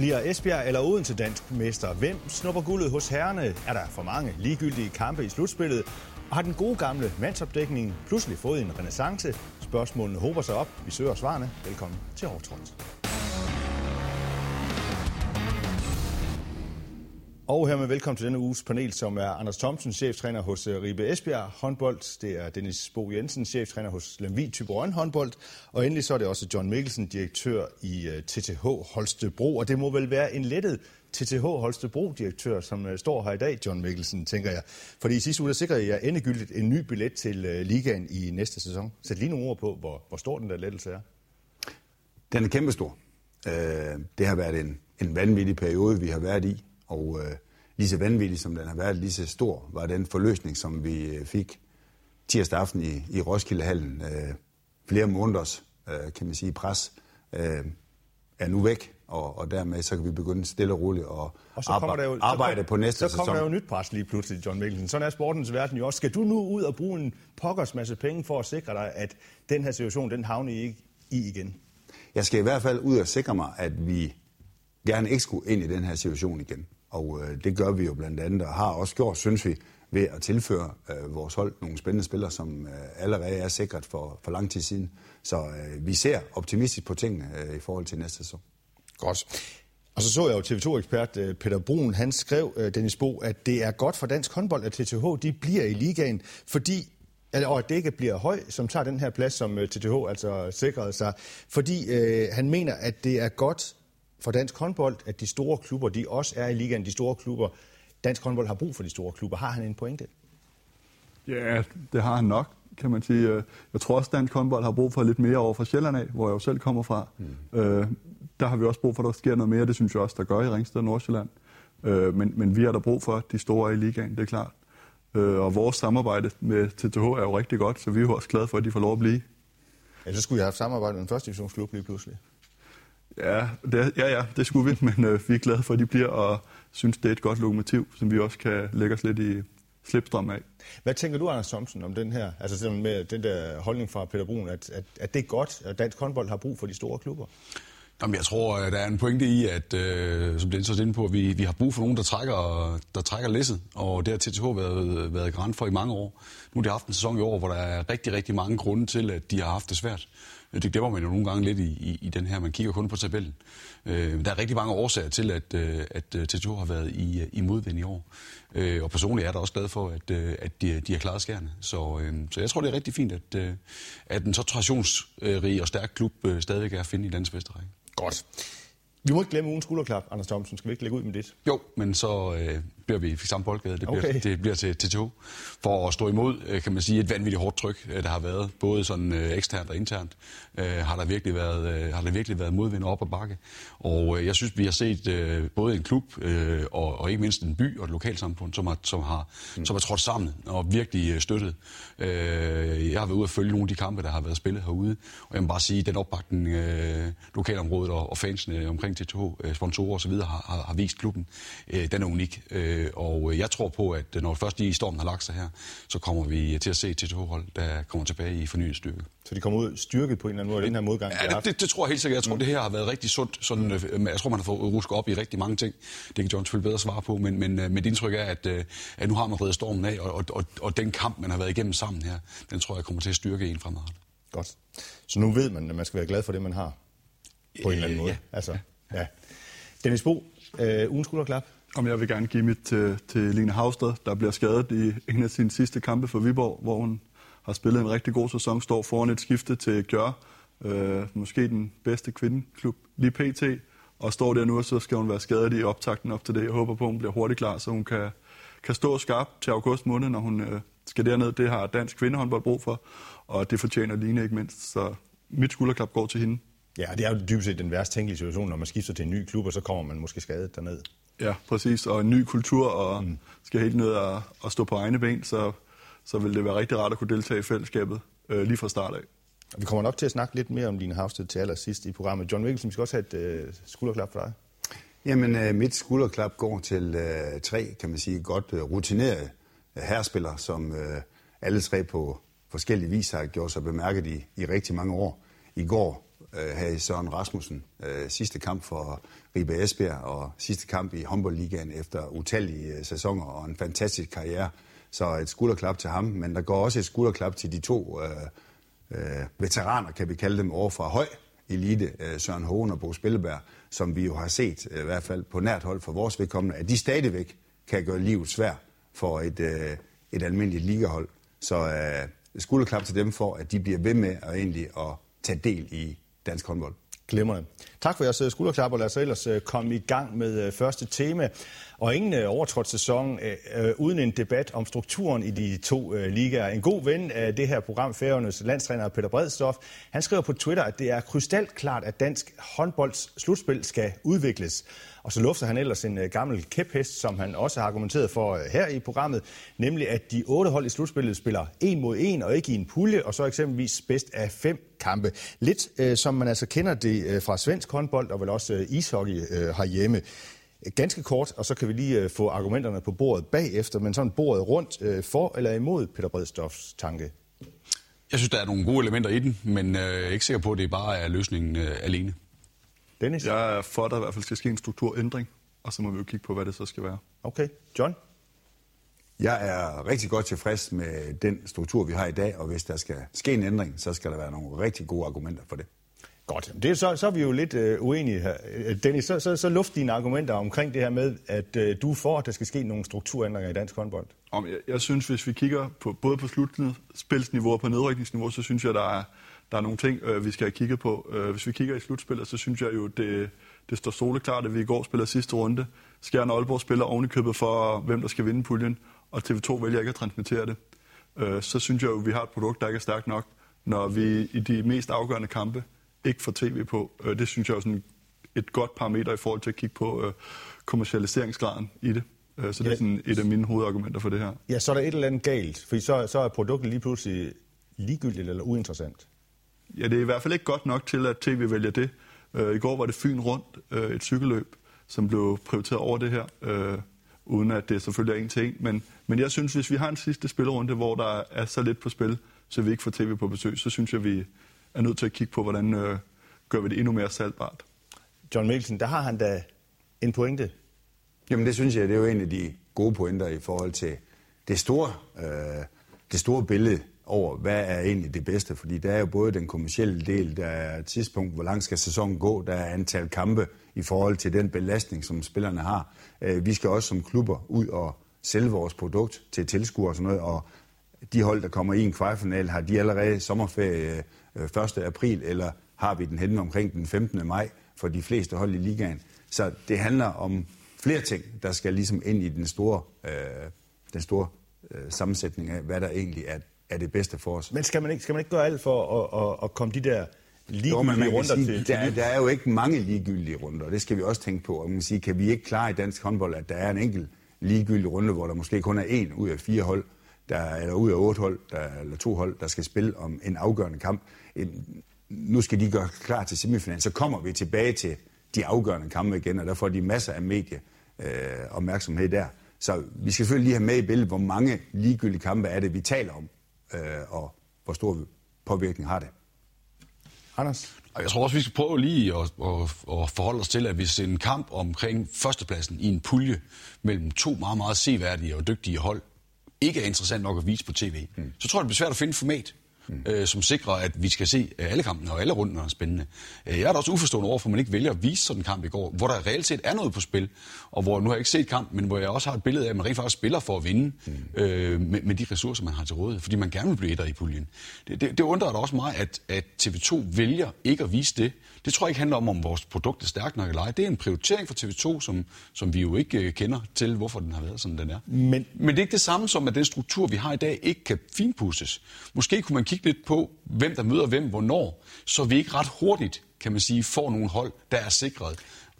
Bliver Esbjerg eller Odense dansk mester? Hvem snupper guldet hos herrene? Er der for mange ligegyldige kampe i slutspillet? Og har den gode gamle mandsopdækning pludselig fået en renaissance? Spørgsmålene håber sig op. Vi søger svarene. Velkommen til Overtrådt. Og hermed velkommen til denne uges panel, som er Anders Thomsen, cheftræner hos øh, Ribe Esbjerg håndbold. Det er Dennis Bo Jensen, cheftræner hos Lemvi Tyborøn håndbold. Og endelig så er det også John Mikkelsen, direktør i øh, TTH Holstebro. Og det må vel være en lettet TTH Holstebro-direktør, som øh, står her i dag, John Mikkelsen, tænker jeg. Fordi i sidste uge, der sikrede jeg endegyldigt en ny billet til ligaen i næste sæson. Sæt lige nogle ord på, hvor, hvor stor den der lettelse er. Den er kæmpestor. Det har været en, en vanvittig periode, vi har været i. Og øh, lige så vanvittig som den har været, lige så stor var den forløsning, som vi øh, fik tirsdag aften i, i Roskildehallen. Øh, flere måneders, øh, kan man sige, pres øh, er nu væk, og, og dermed så kan vi begynde stille og roligt og, og så arbejde, jo, arbejde så kom, på næste sæson. Så kommer sæson. der jo nyt pres lige pludselig, John Mikkelsen. Sådan er sportens verden jo også. Skal du nu ud og bruge en pokkers masse penge for at sikre dig, at den her situation, den havner I ikke i igen? Jeg skal i hvert fald ud og sikre mig, at vi gerne ikke skulle ind i den her situation igen. Og øh, det gør vi jo blandt andet, og har også gjort, synes vi, ved at tilføre øh, vores hold nogle spændende spillere, som øh, allerede er sikret for, for lang tid siden. Så øh, vi ser optimistisk på tingene øh, i forhold til næste sæson. Godt. Og så så jeg jo TV2-ekspert øh, Peter Brun, han skrev, øh, Dennis Bo, at det er godt for dansk håndbold, at TTH de bliver i ligaen, fordi og at det ikke bliver høj, som tager den her plads, som øh, TTH altså sikrede sig. Fordi øh, han mener, at det er godt for dansk håndbold, at de store klubber, de også er i ligaen, de store klubber. Dansk håndbold har brug for de store klubber. Har han en pointe? Ja, det har han nok, kan man sige. Jeg tror også, at dansk håndbold har brug for lidt mere over fra Sjælland af, hvor jeg jo selv kommer fra. Mm. Øh, der har vi også brug for, at der sker noget mere. Det synes jeg også, der gør i Ringsted og Nordsjælland. Øh, men, men vi har der brug for, de store i ligaen, det er klart. Øh, og vores samarbejde med TTH er jo rigtig godt, så vi er jo også glade for, at de får lov at blive. Ja, så skulle jeg have haft samarbejde med en første divisionsklub lige pludselig. Ja, det, ja, ja, det skulle vi, men øh, vi er glade for, at de bliver, og synes, det er et godt lokomotiv, som vi også kan lægge os lidt i slipstrøm af. Hvad tænker du, Anders Thomsen, om den her, altså med den der holdning fra Peter Brun, at, at, at det er godt, at dansk håndbold har brug for de store klubber? Jamen, jeg tror, der er en pointe i, at, øh, som Dennis også inde på, at vi, vi har brug for nogen, der trækker, der trækker læsset, og det har TTH været, været garant for i mange år. Nu har de haft en sæson i år, hvor der er rigtig, rigtig mange grunde til, at de har haft det svært. Det glemmer man jo nogle gange lidt i, i, i den her. Man kigger kun på tabellen. Øh, der er rigtig mange årsager til, at, øh, at TTH har været i, i modvind i år. Øh, og personligt er der også glad for, at, øh, at de, de har klaret skærne. Så, øh, så jeg tror, det er rigtig fint, at, øh, at en så traditionsrig og stærk klub øh, stadigvæk er at finde i landets bedste række. Godt. Vi må ikke glemme ugens skulderklap, Anders Thomsen. Skal vi ikke lægge ud med det? Jo, men så øh, bliver vi i samme boldgade. Det bliver, okay. det bliver til, til to. For at stå imod, øh, kan man sige, et vanvittigt hårdt tryk, øh, der har været. Både sådan øh, eksternt og internt. Øh, har, der virkelig været, øh, har der virkelig været modvind op og bakke. Og øh, jeg synes, vi har set øh, både en klub øh, og, og ikke mindst en by og et lokalsamfund, som har, som har, mm. som har trådt sammen og virkelig øh, støttet. Øh, jeg har været ude at følge nogle af de kampe, der har været spillet herude. Og jeg må bare sige, den opbakning, øh, lokalområdet og, og fansene omkring TTH, øh, sponsorer osv. Har, har, har vist klubben, øh, den er unik. Øh, og jeg tror på, at når først i stormen har lagt sig her, så kommer vi til at se TTH-hold, der kommer tilbage i fornyet styrke. Så de kommer ud styrket på en eller anden måde, den her modgang, ja, det, det, det, tror jeg helt sikkert. Jeg tror, mm. det her har været rigtig sundt. Sådan, jeg tror, man har fået rusket op i rigtig mange ting. Det kan John selvfølgelig bedre svare på, men, men mit indtryk er, at, at nu har man reddet stormen af, og, og, og, den kamp, man har været igennem sammen her, den tror jeg kommer til at styrke en fremadrettet. Godt. Så nu ved man, at man skal være glad for det, man har på en eller anden måde. Ja. Altså, ja. Dennis Bo, øh, ugen skulderklap. Om jeg vil gerne give mit til, til Line Havsted, der bliver skadet i en af sine sidste kampe for Viborg, hvor hun har spillet en rigtig god sæson, står foran et skifte til Gjør, øh, måske den bedste kvindeklub lige pt. Og står der nu, og så skal hun være skadet i optakten op til det. Jeg håber på, at hun bliver hurtigt klar, så hun kan, kan stå skarp til august måned, når hun øh, skal derned. Det har dansk kvindehåndbold brug for, og det fortjener Line ikke mindst. Så mit skulderklap går til hende. Ja, det er jo dybest set den værst tænkelige situation, når man skifter til en ny klub, og så kommer man måske skadet derned. Ja, præcis. Og en ny kultur, og mm. skal helt ned og, og stå på egne ben, så, så vil det være rigtig rart at kunne deltage i fællesskabet øh, lige fra start af. Vi kommer nok til at snakke lidt mere om Line Havsted til allersidst i programmet. John Mikkelsen, vi skal også have et øh, skulderklap for dig. Jamen, øh, mit skulderklap går til øh, tre, kan man sige, godt øh, rutinerede øh, herrespillere, som øh, alle tre på forskellige vis har gjort sig bemærket i, i rigtig mange år. I går øh, havde Søren Rasmussen øh, sidste kamp for Ribe Esbjerg og sidste kamp i håndboldligaen efter utallige øh, sæsoner og en fantastisk karriere. Så et skulderklap til ham, men der går også et skulderklap til de to øh, øh, veteraner, kan vi kalde dem, over fra høj elite, øh, Søren Hohen og Bo Spilleberg, som vi jo har set, øh, i hvert fald på nært hold for vores vedkommende, at de stadigvæk kan gøre livet svært for et, øh, et almindeligt ligahold. Så øh, skulderklap til dem for, at de bliver ved med at egentlig at tage del i dansk håndbold. Glimrende. Tak for jeres øh, skulderklap, og lad os ellers øh, komme i gang med øh, første tema. Og ingen overtrådt sæson øh, uden en debat om strukturen i de to øh, ligaer. En god ven af det her program, Færøernes landstræner Peter Bredstof, han skriver på Twitter, at det er krystalklart, at dansk håndbolds slutspil skal udvikles. Og så lufter han ellers en øh, gammel kæphest, som han også har argumenteret for øh, her i programmet, nemlig at de otte hold i slutspillet spiller en mod en og ikke i en pulje, og så eksempelvis bedst af fem kampe. Lidt øh, som man altså kender det øh, fra svensk håndbold og vel også øh, ishockey øh, herhjemme. Ganske kort, og så kan vi lige øh, få argumenterne på bordet bagefter, men sådan bordet rundt øh, for eller imod Peter Bredstofs tanke. Jeg synes, der er nogle gode elementer i den, men øh, jeg er ikke sikker på, at det bare er løsningen øh, alene. Dennis? Jeg er for, at der i hvert fald skal ske en strukturændring, og så må vi jo kigge på, hvad det så skal være. Okay. John? Jeg er rigtig godt tilfreds med den struktur, vi har i dag, og hvis der skal ske en ændring, så skal der være nogle rigtig gode argumenter for det. Godt. Det, så, så er vi jo lidt uh, uenige her. Øh, Dennis, så, så, så luft dine argumenter omkring det her med, at uh, du er for, at der skal ske nogle strukturændringer i dansk håndbold. Om, jeg, jeg synes, hvis vi kigger på, både på slutspilsniveau og på nedrykningsniveau, så synes jeg, der er, der er nogle ting, øh, vi skal have kigget på. Øh, hvis vi kigger i slutspillet, så synes jeg jo, det, det står soleklart, at vi i går spiller sidste runde. Skjern Aalborg spiller oven i købet for, hvem der skal vinde puljen, og TV2 vælger ikke at transmittere det. Øh, så synes jeg jo, at vi har et produkt, der ikke er stærkt nok, når vi i de mest afgørende kampe ikke får tv på. Øh, det synes jeg er sådan et godt parameter i forhold til at kigge på øh, kommercialiseringsgraden i det. Øh, så det er sådan et af mine hovedargumenter for det her. Ja, så er der et eller andet galt, for så, så er produktet lige pludselig ligegyldigt eller uinteressant. Ja, det er i hvert fald ikke godt nok til, at tv vælger det. Øh, I går var det Fyn rundt, øh, et cykelløb, som blev prioriteret over det her, øh, uden at det selvfølgelig er en til en. Men, men jeg synes, hvis vi har en sidste spillerunde, hvor der er så lidt på spil, så vi ikke får tv på besøg, så synes jeg, vi er nødt til at kigge på, hvordan øh, gør vi det endnu mere salgbart. John Mikkelsen, der har han da en pointe. Jamen det synes jeg, det er jo en af de gode pointer i forhold til det store, øh, det store billede over, hvad er egentlig det bedste. Fordi der er jo både den kommercielle del, der er et tidspunkt, hvor lang skal sæsonen gå, der er antal kampe i forhold til den belastning, som spillerne har. Øh, vi skal også som klubber ud og sælge vores produkt til tilskuere og sådan noget, og de hold, der kommer i en kvartfinal, har de allerede sommerferie øh, 1. April, eller har vi den henne omkring den 15. maj for de fleste hold i ligaen. Så det handler om flere ting, der skal ligesom ind i den store, øh, den store øh, sammensætning af, hvad der egentlig er er det bedste for os. Men skal man ikke, skal man ikke gøre alt for at, at, at komme de der ligegyldige jo, runder sige, til? Der, der er jo ikke mange ligegyldige runder, og det skal vi også tænke på. Og man sige, kan vi ikke klare i dansk håndbold, at der er en enkelt ligegyldig runde, hvor der måske kun er en ud af fire hold, der, eller ud af otte hold, der, eller to hold, der skal spille om en afgørende kamp. En, nu skal de gøre klar til semifinalen, så kommer vi tilbage til de afgørende kampe igen, og der får de masser af medie øh, opmærksomhed der. Så vi skal selvfølgelig lige have med i billedet, hvor mange ligegyldige kampe er det, vi taler om øh, og hvor stor påvirkning har det. Anders? Jeg tror også, vi skal prøve lige at, at, at forholde os til, at hvis en kamp omkring førstepladsen i en pulje mellem to meget, meget seværdige og dygtige hold ikke er interessant nok at vise på tv, mm. så tror jeg, det bliver svært at finde format mm. øh, som sikrer, at vi skal se øh, alle kampene og alle runder er spændende. Øh, jeg er da også uforstående over, for man ikke vælger at vise sådan en kamp i går, hvor der reelt set er noget på spil, og hvor nu har jeg ikke set kamp, men hvor jeg også har et billede af, at man rent faktisk spiller for at vinde mm. øh, med, med de ressourcer, man har til rådighed, fordi man gerne vil blive etter i puljen. Det, det, det undrer da også mig, at, at TV2 vælger ikke at vise det. Det tror jeg ikke handler om, om vores produkt er stærkt nok eller ej. Det er en prioritering for TV2, som, som vi jo ikke øh, kender til, hvorfor den har været, sådan den er. Men, men det er ikke det samme som, at den struktur, vi har i dag, ikke kan finpusses. Måske kunne man kigge lidt på, hvem der møder hvem, hvornår, så vi ikke ret hurtigt, kan man sige, får nogle hold, der er sikret.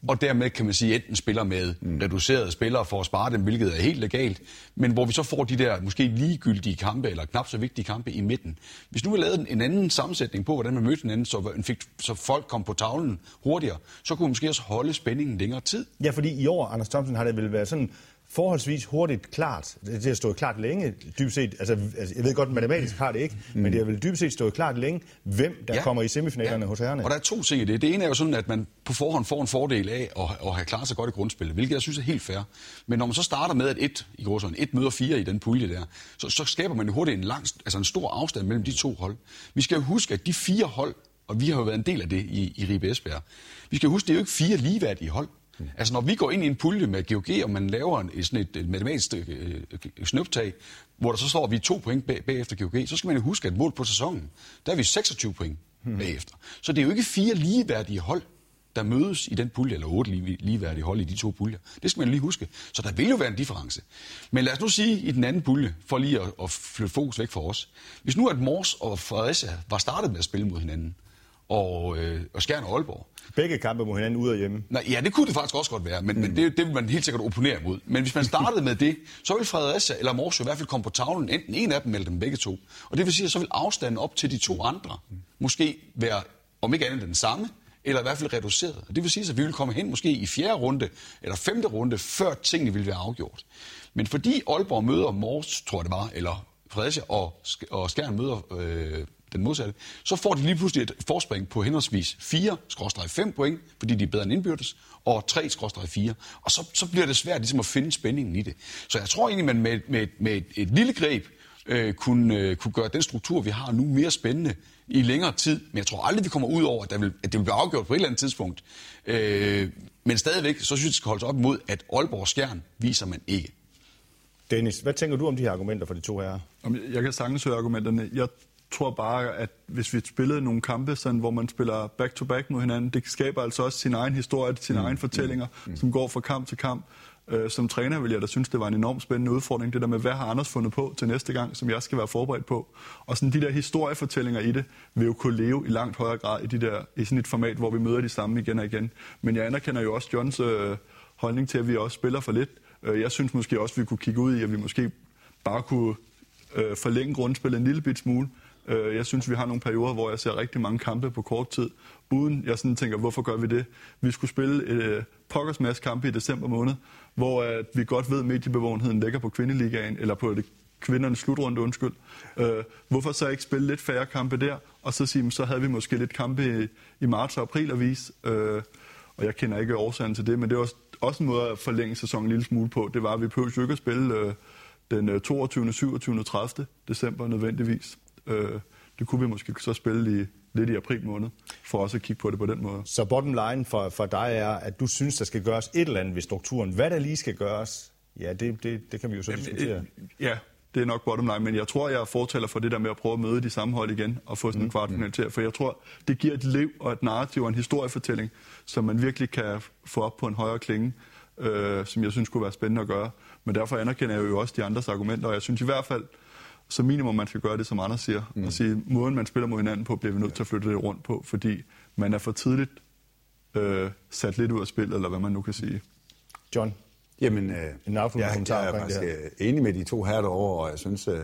Og dermed kan man sige, enten spiller med mm. reducerede spillere for at spare dem, hvilket er helt legalt, men hvor vi så får de der måske ligegyldige kampe, eller knap så vigtige kampe i midten. Hvis nu vi lavede en anden sammensætning på, hvordan man mødte hinanden, så, fik, så folk kom på tavlen hurtigere, så kunne vi måske også holde spændingen længere tid. Ja, fordi i år, Anders Thomsen, har det vel været sådan forholdsvis hurtigt klart. Det har stået klart længe, dybest set. Altså, altså jeg ved godt, matematisk har det ikke, mm. men det har vel dybest set stået klart længe, hvem der ja. kommer i semifinalerne ja. hos herrerne. Og der er to ting i det. Det ene er jo sådan, at man på forhånd får en fordel af at, at have klaret sig godt i grundspillet, hvilket jeg synes er helt fair. Men når man så starter med, at et, i sådan, et møder fire i den pulje der, så, så skaber man jo hurtigt en, lang, altså en stor afstand mellem de to hold. Vi skal jo huske, at de fire hold, og vi har jo været en del af det i, i Ribe Esbjerg, vi skal huske, det er jo ikke fire ligeværdige hold. Altså når vi går ind i en pulje med GOG, og man laver en, sådan et, et matematisk øh, snøbtag, hvor der så står, at vi er to point bag, bagefter GOG, så skal man jo huske, at mål på sæsonen, der er vi 26 point mm. bagefter. Så det er jo ikke fire ligeværdige hold, der mødes i den pulje, eller otte lige, ligeværdige hold i de to puljer. Det skal man lige huske. Så der vil jo være en difference. Men lad os nu sige i den anden pulje, for lige at, at flytte fokus væk fra os. Hvis nu at Mors og Fredericia var startet med at spille mod hinanden, og, øh, og Skjern og Aalborg. Begge kampe mod hinanden ud og hjemme. Nej, ja, det kunne det faktisk også godt være, men, mm. men det, det vil man helt sikkert opponere imod. Men hvis man startede med det, så vil Fredericia eller Mors i hvert fald komme på tavlen, enten en af dem eller dem begge to. Og det vil sige, at så vil afstanden op til de to andre måske være, om ikke andet den samme, eller i hvert fald reduceret. Og det vil sige, at vi vil komme hen måske i fjerde runde eller femte runde, før tingene vil være afgjort. Men fordi Aalborg møder Mors, tror jeg det var, eller Fredericia og, og Skjern møder øh, den modsatte, så får de lige pludselig et forspring på henholdsvis 4-5 point, fordi de er bedre end indbyrdes, og 3-4. Og så, så bliver det svært ligesom at finde spændingen i det. Så jeg tror egentlig, man med, med, med et, et lille greb øh, kunne, øh, kunne gøre den struktur, vi har nu, mere spændende i længere tid. Men jeg tror aldrig, vi kommer ud over, at, der vil, at det vil blive afgjort på et eller andet tidspunkt. Øh, men stadigvæk, så synes jeg, det skal holdes op imod, at Aalborg Skjern viser man ikke. Dennis, hvad tænker du om de her argumenter for de to herrer? Jeg kan sagtens høre argumenterne. Jeg tror bare, at hvis vi spillede nogle kampe, sådan, hvor man spiller back-to-back mod hinanden, det skaber altså også sin egen historie, sine mm. egne fortællinger, mm. som går fra kamp til kamp. Øh, som træner vil jeg da synes, det var en enormt spændende udfordring, det der med, hvad har Anders fundet på til næste gang, som jeg skal være forberedt på. Og sådan de der historiefortællinger i det, vil jo kunne leve i langt højere grad i, de der, i sådan et format, hvor vi møder de samme igen og igen. Men jeg anerkender jo også Johns øh, holdning til, at vi også spiller for lidt. Øh, jeg synes måske også, vi kunne kigge ud i, at vi måske bare kunne øh, forlænge grundspillet en lille bit smule, Øh, jeg synes, vi har nogle perioder, hvor jeg ser rigtig mange kampe på kort tid, uden jeg sådan tænker, hvorfor gør vi det? Vi skulle spille et øh, pokkers masse kampe i december måned, hvor at vi godt ved, at mediebevågenheden ligger på kvindeligaen, eller på det kvindernes slutrunde, undskyld. Øh, hvorfor så ikke spille lidt færre kampe der, og så sige, så havde vi måske lidt kampe i, i marts og april at vise. Øh, og jeg kender ikke årsagen til det, men det er også, også en måde at forlænge sæsonen en lille smule på. Det var, at vi behøvede jo ikke at spille øh, den 22., 27., 30. december nødvendigvis. Øh, det kunne vi måske så spille i, lidt i april måned, for også at kigge på det på den måde. Så bottom line for, for dig er, at du synes, der skal gøres et eller andet ved strukturen. Hvad der lige skal gøres, ja, det, det, det kan vi jo så diskutere. Jamen, ja, det er nok bottom line, men jeg tror, jeg fortæller for det der med at prøve at møde de samme hold igen og få sådan en mm. kvartfinal til, for jeg tror, det giver et liv og et narrativ og en historiefortælling, som man virkelig kan få op på en højere klinge, øh, som jeg synes kunne være spændende at gøre. Men derfor anerkender jeg jo også de andres argumenter, og jeg synes i hvert fald, så minimum man skal gøre det, som andre siger. Mm. Og sige, måden man spiller mod hinanden på, bliver vi nødt til at flytte det rundt på, fordi man er for tidligt øh, sat lidt ud af spillet, eller hvad man nu kan sige. John? Jamen, øh, en jeg, jeg er faktisk øh, enig med de to her derovre, og jeg synes, øh,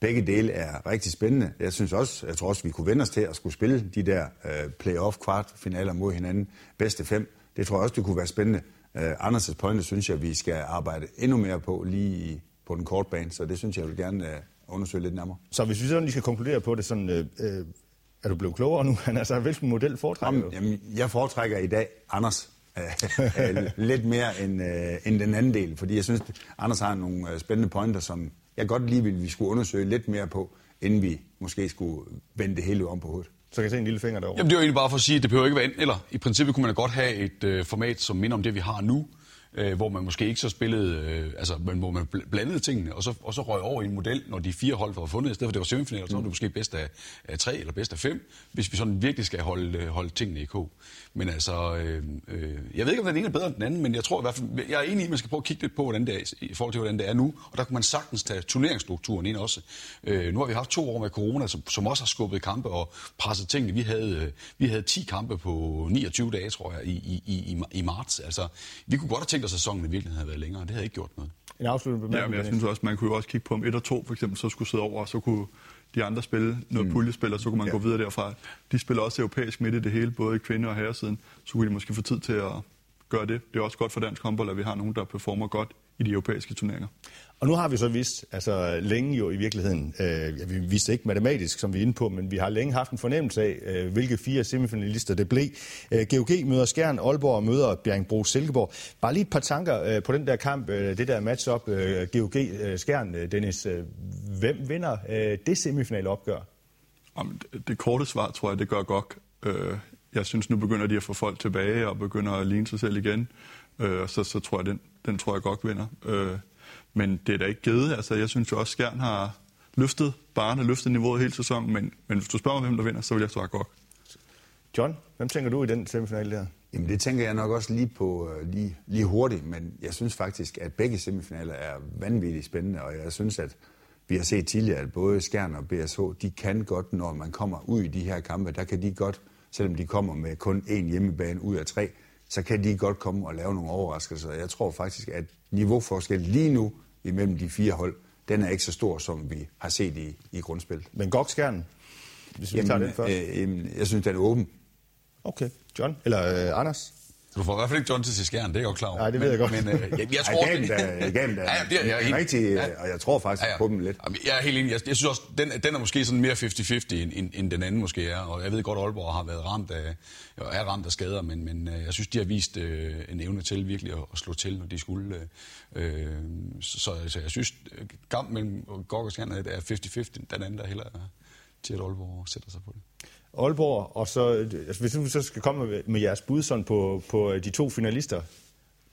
begge dele er rigtig spændende. Jeg synes også, jeg tror også, vi kunne vende os til at skulle spille de der øh, playoff kvartfinaler mod hinanden. Bedste fem. Det tror jeg også, det kunne være spændende. Øh, Anders' pointe synes jeg, vi skal arbejde endnu mere på lige på den korte bane, så det synes jeg, jeg vil gerne øh, undersøge lidt nærmere. Så hvis vi sådan lige skal konkludere på det, sådan, øh, øh er du blevet klogere nu? altså, hvilken model foretrækker du? Jamen, jeg foretrækker i dag Anders. lidt mere end, øh, end den anden del, fordi jeg synes, at Anders har nogle øh, spændende pointer, som jeg godt lige ville, vi skulle undersøge lidt mere på, inden vi måske skulle vende det hele om på hovedet. Så kan jeg se en lille finger derovre. Jamen, det er jo egentlig bare for at sige, at det behøver ikke være eller. I princippet kunne man da godt have et øh, format, som minder om det, vi har nu, øh, hvor man måske ikke så spillede, øh, altså, men hvor man blandede tingene, og så, og så røg over i en model, når de fire hold var fundet, i stedet for det var semifinaler, mm. så var det mm. måske bedst af, af tre eller bedst af fem, hvis vi sådan virkelig skal holde, øh, holde tingene i kog. Men altså, øh, øh, jeg ved ikke, om den ene er bedre end den anden, men jeg tror i hvert fald, jeg er enig i, at man skal prøve at kigge lidt på, hvordan det er, i forhold til, hvordan det er nu, og der kan man sagtens tage turneringsstrukturen ind også. Øh, nu har vi haft to år med corona, som, som også har skubbet kampe og presset tingene. Vi havde, øh, vi havde 10 kampe på 29 dage, tror jeg, i, i, i, i marts. Altså, vi kunne godt have tænkt at sæsonen i virkeligheden havde været længere. Det havde ikke gjort noget. En afsluttende bemærkning. Ja, men jeg synes også, man kunne jo også kigge på, om 1 og 2 for eksempel så skulle sidde over, og så kunne de andre spille noget mm. puljespil, og så kunne man ja. gå videre derfra. De spiller også europæisk midt i det hele, både i kvinde- og herresiden. Så kunne de måske få tid til at gøre det. Det er også godt for dansk håndbold, at vi har nogen, der performer godt i de europæiske turneringer. Og nu har vi så vist, altså længe jo i virkeligheden, øh, vi vidste ikke matematisk, som vi er inde på, men vi har længe haft en fornemmelse af, øh, hvilke fire semifinalister det blev. Øh, GOG møder Skjern, Aalborg møder Bjergbro Silkeborg. Bare lige et par tanker øh, på den der kamp, øh, det der match-up, øh, GOG øh, Skjern, øh, Dennis. Øh, hvem vinder øh, det semifinale opgør? Om det, det korte svar tror jeg, det gør godt. Øh, jeg synes, nu begynder de at få folk tilbage og begynder at ligne sig selv igen. Øh, så, så tror jeg, den, den tror jeg godt vinder. Øh, men det er da ikke givet. Altså, jeg synes jo også, at Skjern har løftet barne, løftet niveauet hele sæsonen. Men, men hvis du spørger mig, hvem der vinder, så vil jeg svare godt. John, hvem tænker du i den semifinale der? Jamen det tænker jeg nok også lige på uh, lige, lige hurtigt, men jeg synes faktisk, at begge semifinaler er vanvittigt spændende, og jeg synes, at vi har set tidligere, at både Skjern og BSH, de kan godt, når man kommer ud i de her kampe, der kan de godt, selvom de kommer med kun én hjemmebane ud af tre, så kan de godt komme og lave nogle overraskelser. Jeg tror faktisk, at niveauforskel lige nu imellem de fire hold, den er ikke så stor, som vi har set i, i grundspillet. Men Gokskjern, hvis vi jamen, tager den først? Øh, jamen, jeg synes, den er åben. Okay. John? Eller øh, Anders? Du får i hvert fald ikke John til skjern, det er jeg godt klar over. Nej, det ved jeg godt. Men, øh, jeg, jeg tror... Jeg gav jeg ja, det er, jeg er rigtig, ja. og jeg tror faktisk ja, ja. på dem lidt. Jeg er helt enig. Jeg, jeg synes også, den, den er måske sådan mere 50-50, end, end, end den anden måske er. Og jeg ved godt, at Aalborg har været ramt af, er ramt af skader, men, men øh, jeg synes, de har vist øh, en evne til virkelig at, at slå til, når de skulle. Øh, så, så jeg synes, kampen mellem Gok og Skjern er 50-50. Den anden, der heller til, at Aalborg sætter sig på det. Aalborg, og så, altså hvis du så skal komme med, med jeres bud sådan på, på de to finalister,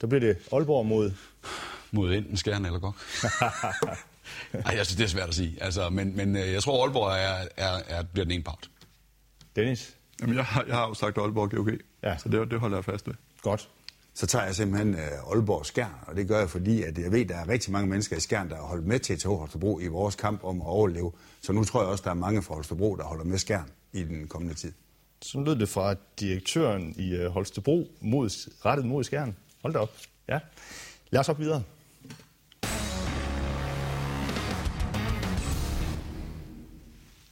der bliver det Aalborg mod... Mod enten Skjern eller Gok. Ej, jeg synes, det er svært at sige. Altså, men, men øh, jeg tror, Aalborg er, er, er, bliver den ene part. Dennis? Jamen, jeg, har, jeg har jo sagt Aalborg GOG, ja. så det, det holder jeg fast ved. Godt. Så tager jeg simpelthen uh, Aalborg Skjern, og det gør jeg, fordi at jeg ved, at der er rigtig mange mennesker i Skjern, der har holdt med til TH Holstebro i vores kamp om at overleve. Så nu tror jeg også, der er mange fra Holstebro, der holder med Skjern i den kommende tid. Så lød det fra direktøren i øh, Holstebro mod, rettet mod skærmen. Hold da op. Ja. Lad os op videre.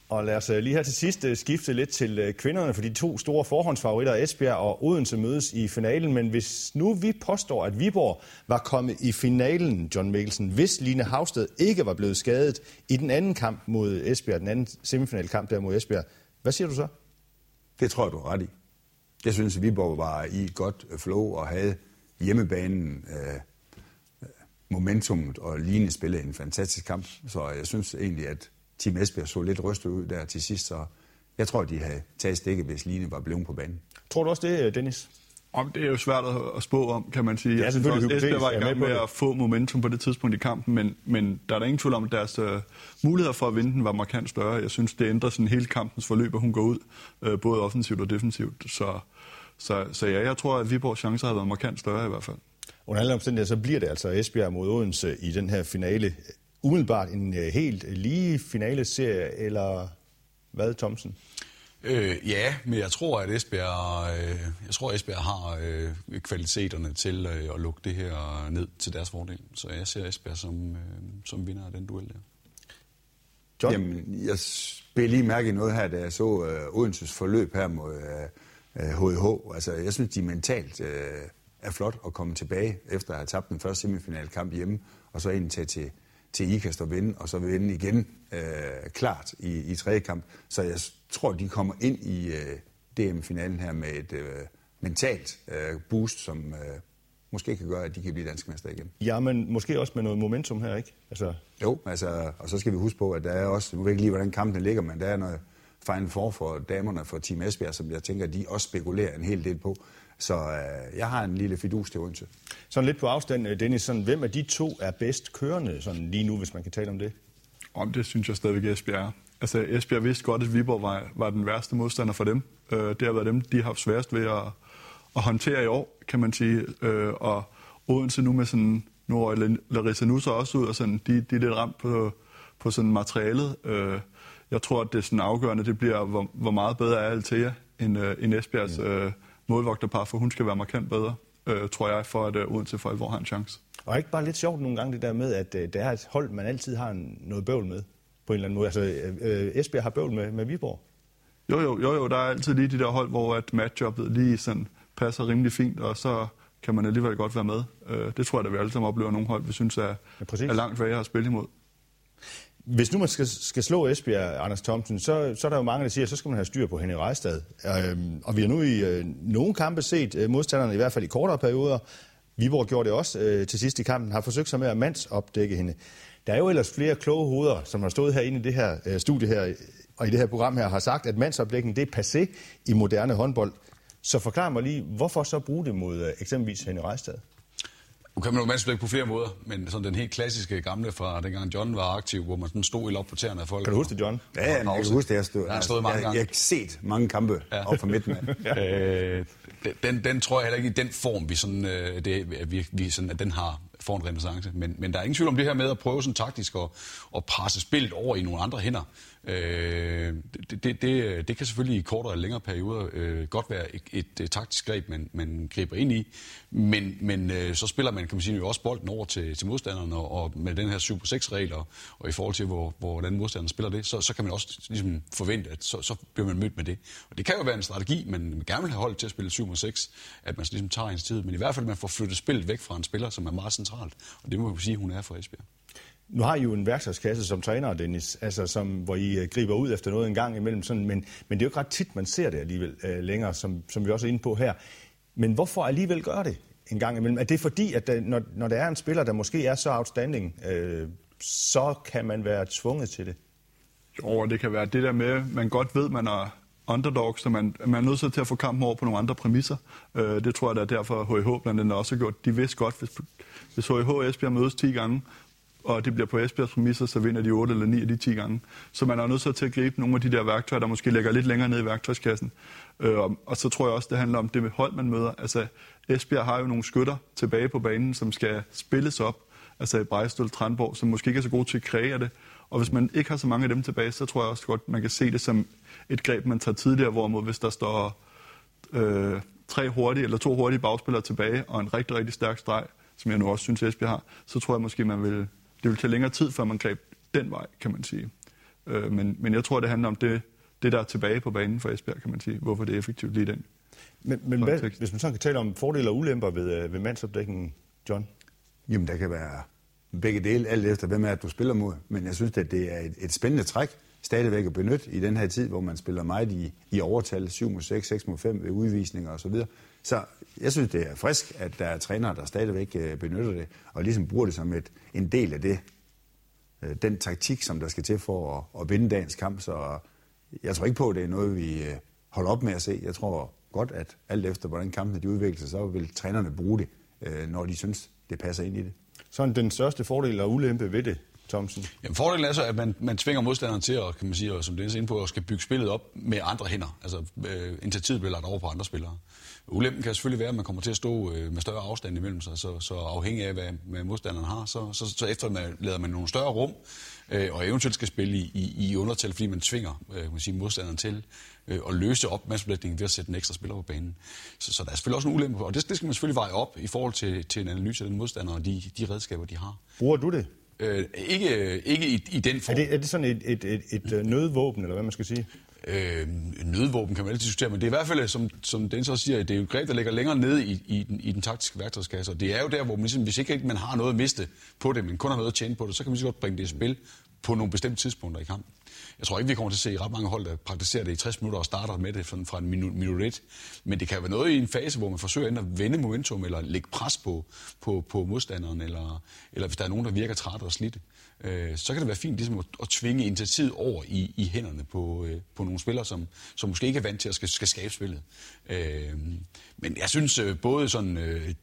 Og lad os øh, lige her til sidst øh, skifte lidt til kvinderne, for de to store forhåndsfavoritter, Esbjerg og Odense, mødes i finalen. Men hvis nu vi påstår, at Viborg var kommet i finalen, John Mikkelsen, hvis Line Havsted ikke var blevet skadet i den anden kamp mod Esbjerg, den anden semifinalkamp der mod Esbjerg, hvad siger du så? Det tror jeg, du har ret i. Jeg synes, at Viborg var i et godt flow og havde hjemmebanen, øh, momentummet og lignende spille en fantastisk kamp. Så jeg synes egentlig, at Team Esbjerg så lidt rystet ud der til sidst, så jeg tror, de havde taget stikket, hvis Line var blevet på banen. Tror du også det, Dennis? Om det er jo svært at spå om, kan man sige. Ja, jeg synes også, Esbjerg var i gang med at få momentum på det tidspunkt i kampen, men, men der er der ingen tvivl om, at deres uh, muligheder for at vinde den var markant større. Jeg synes, det ændrer sådan hele kampens forløb, at hun går ud, uh, både offensivt og defensivt. Så, så, så ja, jeg tror, at Viborgs chancer har været markant større i hvert fald. Under alle omstændigheder, så bliver det altså Esbjerg mod Odense i den her finale. Umiddelbart en uh, helt lige finale-serie, eller hvad, Thomsen? Øh, ja, men jeg tror, at Esbjerg, øh, jeg tror, at Esbjerg har øh, kvaliteterne til øh, at lukke det her ned til deres fordel. Så jeg ser Esbjerg som, øh, som vinder af den duel der. John? Jamen, jeg spiller lige mærke i noget her, da jeg så øh, Odenses forløb her mod øh, HH. Øh, altså, jeg synes, de mentalt øh, er flot at komme tilbage, efter at have tabt den første semifinalkamp hjemme, og så ind til, til, til IKAST og vinde, og så vinde igen øh, klart i, i tredje kamp. Så jeg tror, de kommer ind i øh, DM-finalen her med et øh, mentalt øh, boost, som øh, måske kan gøre, at de kan blive danske mester igen. Ja, men måske også med noget momentum her, ikke? Altså... Jo, altså, og så skal vi huske på, at der er også, nu ved jeg ikke lige, hvordan kampen ligger, men der er noget Final for for damerne for Team Esbjerg, som jeg tænker, de også spekulerer en hel del på. Så øh, jeg har en lille fidus til Odense. Sådan lidt på afstand, øh, Dennis, sådan, hvem af de to er bedst kørende sådan lige nu, hvis man kan tale om det? Om det synes jeg stadigvæk Esbjerg er. Altså Esbjerg vidste godt, at Viborg var, var den værste modstander for dem. Øh, det har været dem, de har haft sværest ved at, at håndtere i år, kan man sige. Øh, og Odense nu med sådan, nu er Larissa nu så også ud, og sådan, de, de er lidt ramt på, på sådan materialet. Øh, jeg tror, at det er sådan afgørende, det bliver, hvor, hvor meget bedre er Altea end, øh, end Esbjergs øh, målvogterpar, for hun skal være markant bedre, øh, tror jeg, for at øh, Odense for alvor har en chance. Og ikke bare lidt sjovt nogle gange det der med, at øh, der er et hold, man altid har noget bøvl med på en eller anden måde. Altså, øh, Esbjerg har bøvl med, med Viborg. Jo, jo, jo, jo, der er altid lige de der hold, hvor at matchuppet lige sådan passer rimelig fint, og så kan man alligevel godt være med. Øh, det tror jeg, at vi alle sammen oplever nogle hold, vi synes er, ja, er langt værre at spille imod. Hvis nu man skal, skal slå Esbjerg, Anders Thomsen, så, så er der jo mange, der siger, at så skal man have styr på Henning Rejstad. Øhm, og vi har nu i øh, nogle kampe set øh, modstanderne, i hvert fald i kortere perioder, Viborg gjorde det også øh, til sidst i kampen, har forsøgt sig med at mandsopdække hende. Der er jo ellers flere kloge hoveder, som har stået herinde i det her øh, studie her, og i det her program her, har sagt, at mandsopdækning det er passé i moderne håndbold. Så forklar mig lige, hvorfor så bruge det mod øh, eksempelvis Henning Rejstad? Nu kan man jo mandsopdække på flere måder, men sådan den helt klassiske gamle fra dengang John var aktiv, hvor man sådan stod i lop på tæerne af folk. Kan du huske det, John? Ja, jeg kan huske det. Jeg, stod, jeg, stod mange jeg, gange. jeg har set mange kampe ja. op for midten. ja. øh, den, den tror jeg heller ikke i den form, vi sådan, øh, det, vi, vi sådan, at den har får en renaissance. Men, men der er ingen tvivl om det her med at prøve sådan taktisk at, at presse spillet over i nogle andre hænder. Øh, det, det, det, det kan selvfølgelig i kortere eller længere perioder øh, godt være et, et, et taktisk greb, man, man griber ind i. Men, men øh, så spiller man, kan man sige, jo også bolden over til, til modstanderen, og, og med den her 7-6-regel, og, og i forhold til, hvor, hvordan modstanderen spiller det, så, så kan man også ligesom forvente, at så, så bliver man mødt med det. Og det kan jo være en strategi, man gerne vil have holdt til at spille 7-6, at man så ligesom tager ens tid, men i hvert fald man får flyttet spillet væk fra en spiller, som er meget centralt. Og det må vi sige, hun er for Esbjerg. Nu har I jo en værktøjskasse som træner, Dennis, altså som, hvor I øh, griber ud efter noget en gang imellem, sådan, men, men det er jo ikke ret tit, man ser det alligevel øh, længere, som, som vi også er inde på her. Men hvorfor alligevel gøre det en gang imellem? Er det fordi, at der, når, når der er en spiller, der måske er så outstanding, øh, så kan man være tvunget til det? Jo, det kan være det der med, man godt ved, man er underdog, så man, man er nødt til at få kampen over på nogle andre præmisser. Øh, det tror jeg, der er derfor HH blandt andet også har gjort. De vidste godt, hvis, hvis HIH og Esbjerg mødes 10 gange, og det bliver på Esbjergs præmisser, så vinder de 8 eller 9 af de 10 gange. Så man er nødt til at gribe nogle af de der værktøjer, der måske ligger lidt længere ned i værktøjskassen. Øh, og så tror jeg også, det handler om det med hold, man møder. Altså, Esbjerg har jo nogle skytter tilbage på banen, som skal spilles op. Altså Brejstøl, Trandborg, som måske ikke er så gode til at kreere det. Og hvis man ikke har så mange af dem tilbage, så tror jeg også godt, man kan se det som et greb, man tager tidligere, hvorimod hvis der står øh, tre hurtige eller to hurtige bagspillere tilbage, og en rigtig, rigtig stærk streg, som jeg nu også synes, Esbjerg har, så tror jeg måske, man vil det vil tage længere tid, før man greb den vej, kan man sige. Øh, men, men jeg tror, det handler om det, det, der er tilbage på banen for Esbjerg, kan man sige. Hvorfor det er effektivt lige den. Men, men hvad, hvis man så kan tale om fordele og ulemper ved, øh, ved mandsopdækningen, John? Jamen, der kan være begge dele, alt efter hvem er at du spiller mod. Men jeg synes, at det er et, et spændende træk stadigvæk at benytte i den her tid, hvor man spiller meget i, i overtal, 7 mod 6, 6 mod 5 ved udvisninger osv. Så, videre. så jeg synes, det er frisk, at der er trænere, der stadigvæk øh, benytter det, og ligesom bruger det som et, en del af det, øh, den taktik, som der skal til for at, at vinde dagens kamp. Så jeg tror ikke på, at det er noget, vi øh, holder op med at se. Jeg tror godt, at alt efter, hvordan kampene de udvikler sig, så vil trænerne bruge det, når de synes, det passer ind i det. Sådan den største fordel og ulempe ved det, Thomsen? Jamen, fordelen er så, at man, man tvinger modstanderen til at, kan man sige, og som det er inde på, at skal bygge spillet op med andre hænder. Altså, øh, initiativet bliver lagt over på andre spillere. Ulempen kan selvfølgelig være, at man kommer til at stå øh, med større afstand imellem sig, så, så afhængig af, hvad, hvad modstanderen har, så, så, så efterlader man nogle større rum, øh, og eventuelt skal spille i, i, i undertal, fordi man tvinger øh, man sige, modstanderen til øh, at løse op mandsbelægningen ved at sætte en ekstra spiller på banen. Så, så der er selvfølgelig også en ulempe, og det, det skal man selvfølgelig veje op i forhold til, til en analyse af den modstander og de, de redskaber, de har. Bruger du det? Øh, ikke, ikke i, i den form. Er det, er det sådan et, et, et, et øh, nødvåben, eller hvad man skal sige? Øh, nødvåben kan man altid diskutere, men det er i hvert fald, øh, som, som den så siger, det er jo et greb, der ligger længere nede i, i, den, i den taktiske værktøjskasse, og det er jo der, hvor man ligesom, hvis ikke man har noget at miste på det, men kun har noget at tjene på det, så kan man så godt bringe det i spil på nogle bestemte tidspunkter i kampen. Jeg tror ikke, vi kommer til at se ret mange hold, der praktiserer det i 60 minutter og starter med det fra en minut, minut et. Men det kan være noget i en fase, hvor man forsøger at vende momentum, eller lægge pres på, på, på modstanderen, eller, eller hvis der er nogen, der virker træt og slidte øh, så kan det være fint ligesom at, at tvinge initiativet over i, i hænderne på, øh, på nogle spillere, som, som måske ikke er vant til at skal, skal skabe spillet. Øh, men jeg synes øh, både sådan, øh, øh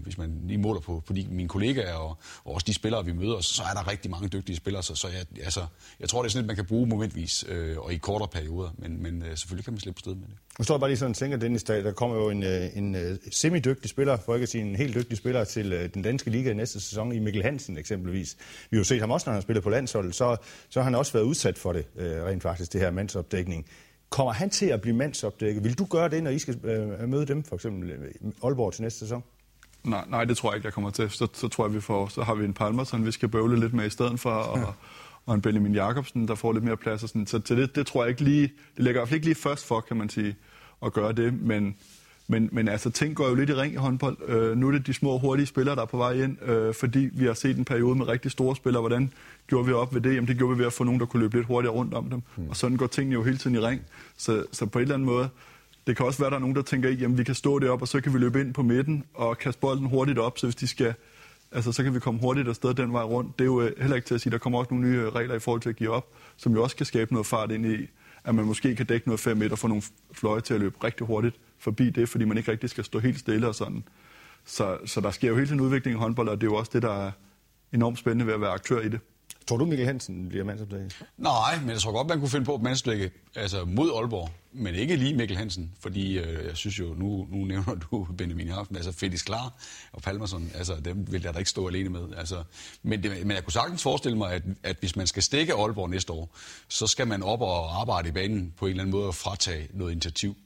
hvis man lige måler på, på de, mine kollegaer og, og også de spillere, vi møder, så er der rigtig mange dygtige spillere, så, så jeg, altså, jeg tror, det er sådan, at man kan bruge momentvis øh, og i kortere perioder, men, men øh, selvfølgelig kan man slippe sted med det. Nu står jeg bare lige sådan og tænker, Dennis, der, der kommer jo en, øh, en, en semi-dygtig spiller, for ikke at sige en helt dygtig spiller til øh, den danske liga i næste sæson, i Mikkel Hansen eksempelvis. Vi har jo set ham også, når han har spillet på landsholdet, så, så har han også været udsat for det, øh, rent faktisk, det her mandsopdækning. Kommer han til at blive mandsopdækket? Vil du gøre det, når I skal øh, møde dem, for eksempel Aalborg til næste sæson? Nej, nej, det tror jeg ikke, jeg kommer til. Så, så tror jeg, vi får, så har vi en Palmer, som vi skal bøvle lidt med i stedet for, og. Og en Benjamin Jacobsen, der får lidt mere plads. Og sådan. Så til det, det tror jeg ikke lige, det ligger i hvert fald ikke lige først for, kan man sige, at gøre det, men Men, men altså, ting går jo lidt i ring i håndbold. Øh, nu er det de små, hurtige spillere, der er på vej ind, øh, fordi vi har set en periode med rigtig store spillere. Hvordan gjorde vi op ved det? Jamen, det gjorde vi ved at få nogen, der kunne løbe lidt hurtigere rundt om dem. Mm. Og sådan går tingene jo hele tiden i ring. Så, så på en eller anden måde, det kan også være, at der er nogen, der tænker, jamen vi kan stå deroppe, og så kan vi løbe ind på midten og kaste bolden hurtigt op, så hvis de skal, altså så kan vi komme hurtigt afsted den vej rundt. Det er jo øh, heller ikke til at sige, der kommer også nogle nye øh, regler i forhold til at give op, som jo også kan skabe noget fart ind i, at man måske kan dække noget 5 meter og få nogle fløje til at løbe rigtig hurtigt forbi det, fordi man ikke rigtig skal stå helt stille og sådan. Så, så der sker jo hele tiden udvikling i håndbold, og det er jo også det, der er enormt spændende ved at være aktør i det. Tror du, Mikkel Hansen bliver mandsopdækket? Nej, men jeg tror godt, man kunne finde på at mandsopdække altså mod Aalborg, men ikke lige Mikkel Hansen, fordi øh, jeg synes jo, nu, nu nævner du Benjamin Haften, altså Felix Klar og Palmerson, altså dem vil jeg da ikke stå alene med. Altså, men, det, men jeg kunne sagtens forestille mig, at, at hvis man skal stikke Aalborg næste år, så skal man op og arbejde i banen på en eller anden måde og fratage noget initiativ.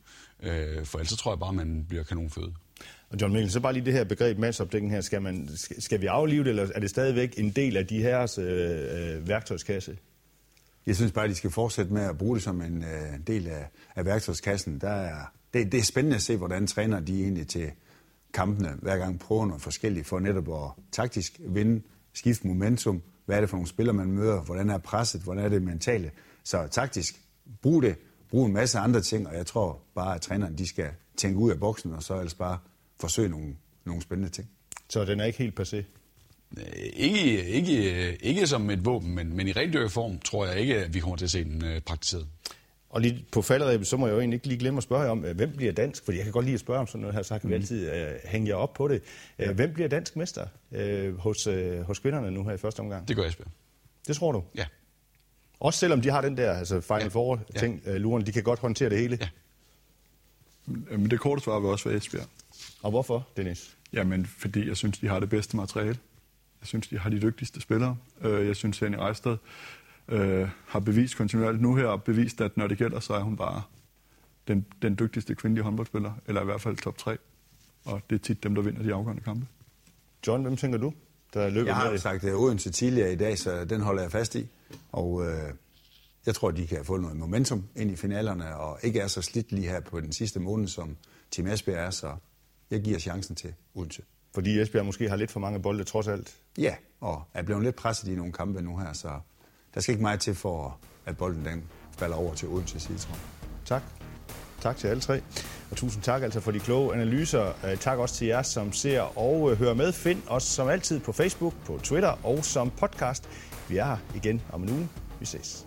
Øh, for ellers tror jeg bare, man bliver kanonfød. Og John Mikkelsen, så bare lige det her begreb mandsopdækning her. Skal, man, skal vi aflive det, eller er det stadigvæk en del af de her øh, øh, værktøjskasse? Jeg synes bare, at de skal fortsætte med at bruge det som en øh, del af, af værktøjskassen. Der er, det, det er spændende at se, hvordan træner de egentlig til kampene hver gang prøver noget forskelligt for netop at taktisk vinde, skifte momentum. Hvad er det for nogle spillere, man møder? Hvordan er presset? Hvordan er det mentale? Så taktisk, brug det. Brug en masse andre ting, og jeg tror bare, at trænerne de skal tænke ud af boksen, og så ellers bare forsøge nogle, nogle spændende ting. Så den er ikke helt passé? Ikke, ikke, ikke som et våben, men, men i ren form tror jeg ikke, at vi kommer til at se den øh, praktiseret. Og lige på falderæbet, så må jeg jo egentlig ikke lige glemme at spørge om, øh, hvem bliver dansk? Fordi jeg kan godt lide at spørge om sådan noget her, så kan vi mm. altid uh, hænge jer op på det. Uh, ja. Hvem bliver dansk mester uh, hos, uh, hos kvinderne nu her i første omgang? Det gør Esbjerg. Det tror du? Ja. Også selvom de har den der altså Final ja. Four-ting, ja. luren, de kan godt håndtere det hele? Ja. Men det korte svar vil også være Esbjerg. Og hvorfor, Dennis? Jamen, fordi jeg synes, de har det bedste materiale. Jeg synes, de har de dygtigste spillere. Øh, jeg synes, Henning Rejstad øh, har bevist kontinuerligt nu her, og bevist, at når det gælder, så er hun bare den, den dygtigste kvindelige håndboldspiller, eller i hvert fald top 3. Og det er tit dem, der vinder de afgørende kampe. John, hvem tænker du, der løber Jeg har med? sagt det Odense tidligere i dag, så den holder jeg fast i. Og øh, jeg tror, de kan få noget momentum ind i finalerne, og ikke er så slidt lige her på den sidste måned, som Team Esbjerg er, så jeg giver chancen til Odense. Fordi Esbjerg måske har lidt for mange bolde trods alt? Ja, og er blevet lidt presset i nogle kampe nu her, så der skal ikke meget til for, at bolden den falder over til Odense side, tror jeg. Tak. Tak til alle tre. Og tusind tak altså for de kloge analyser. Tak også til jer, som ser og øh, hører med. Find os som altid på Facebook, på Twitter og som podcast. Vi er her igen om en uge. Vi ses.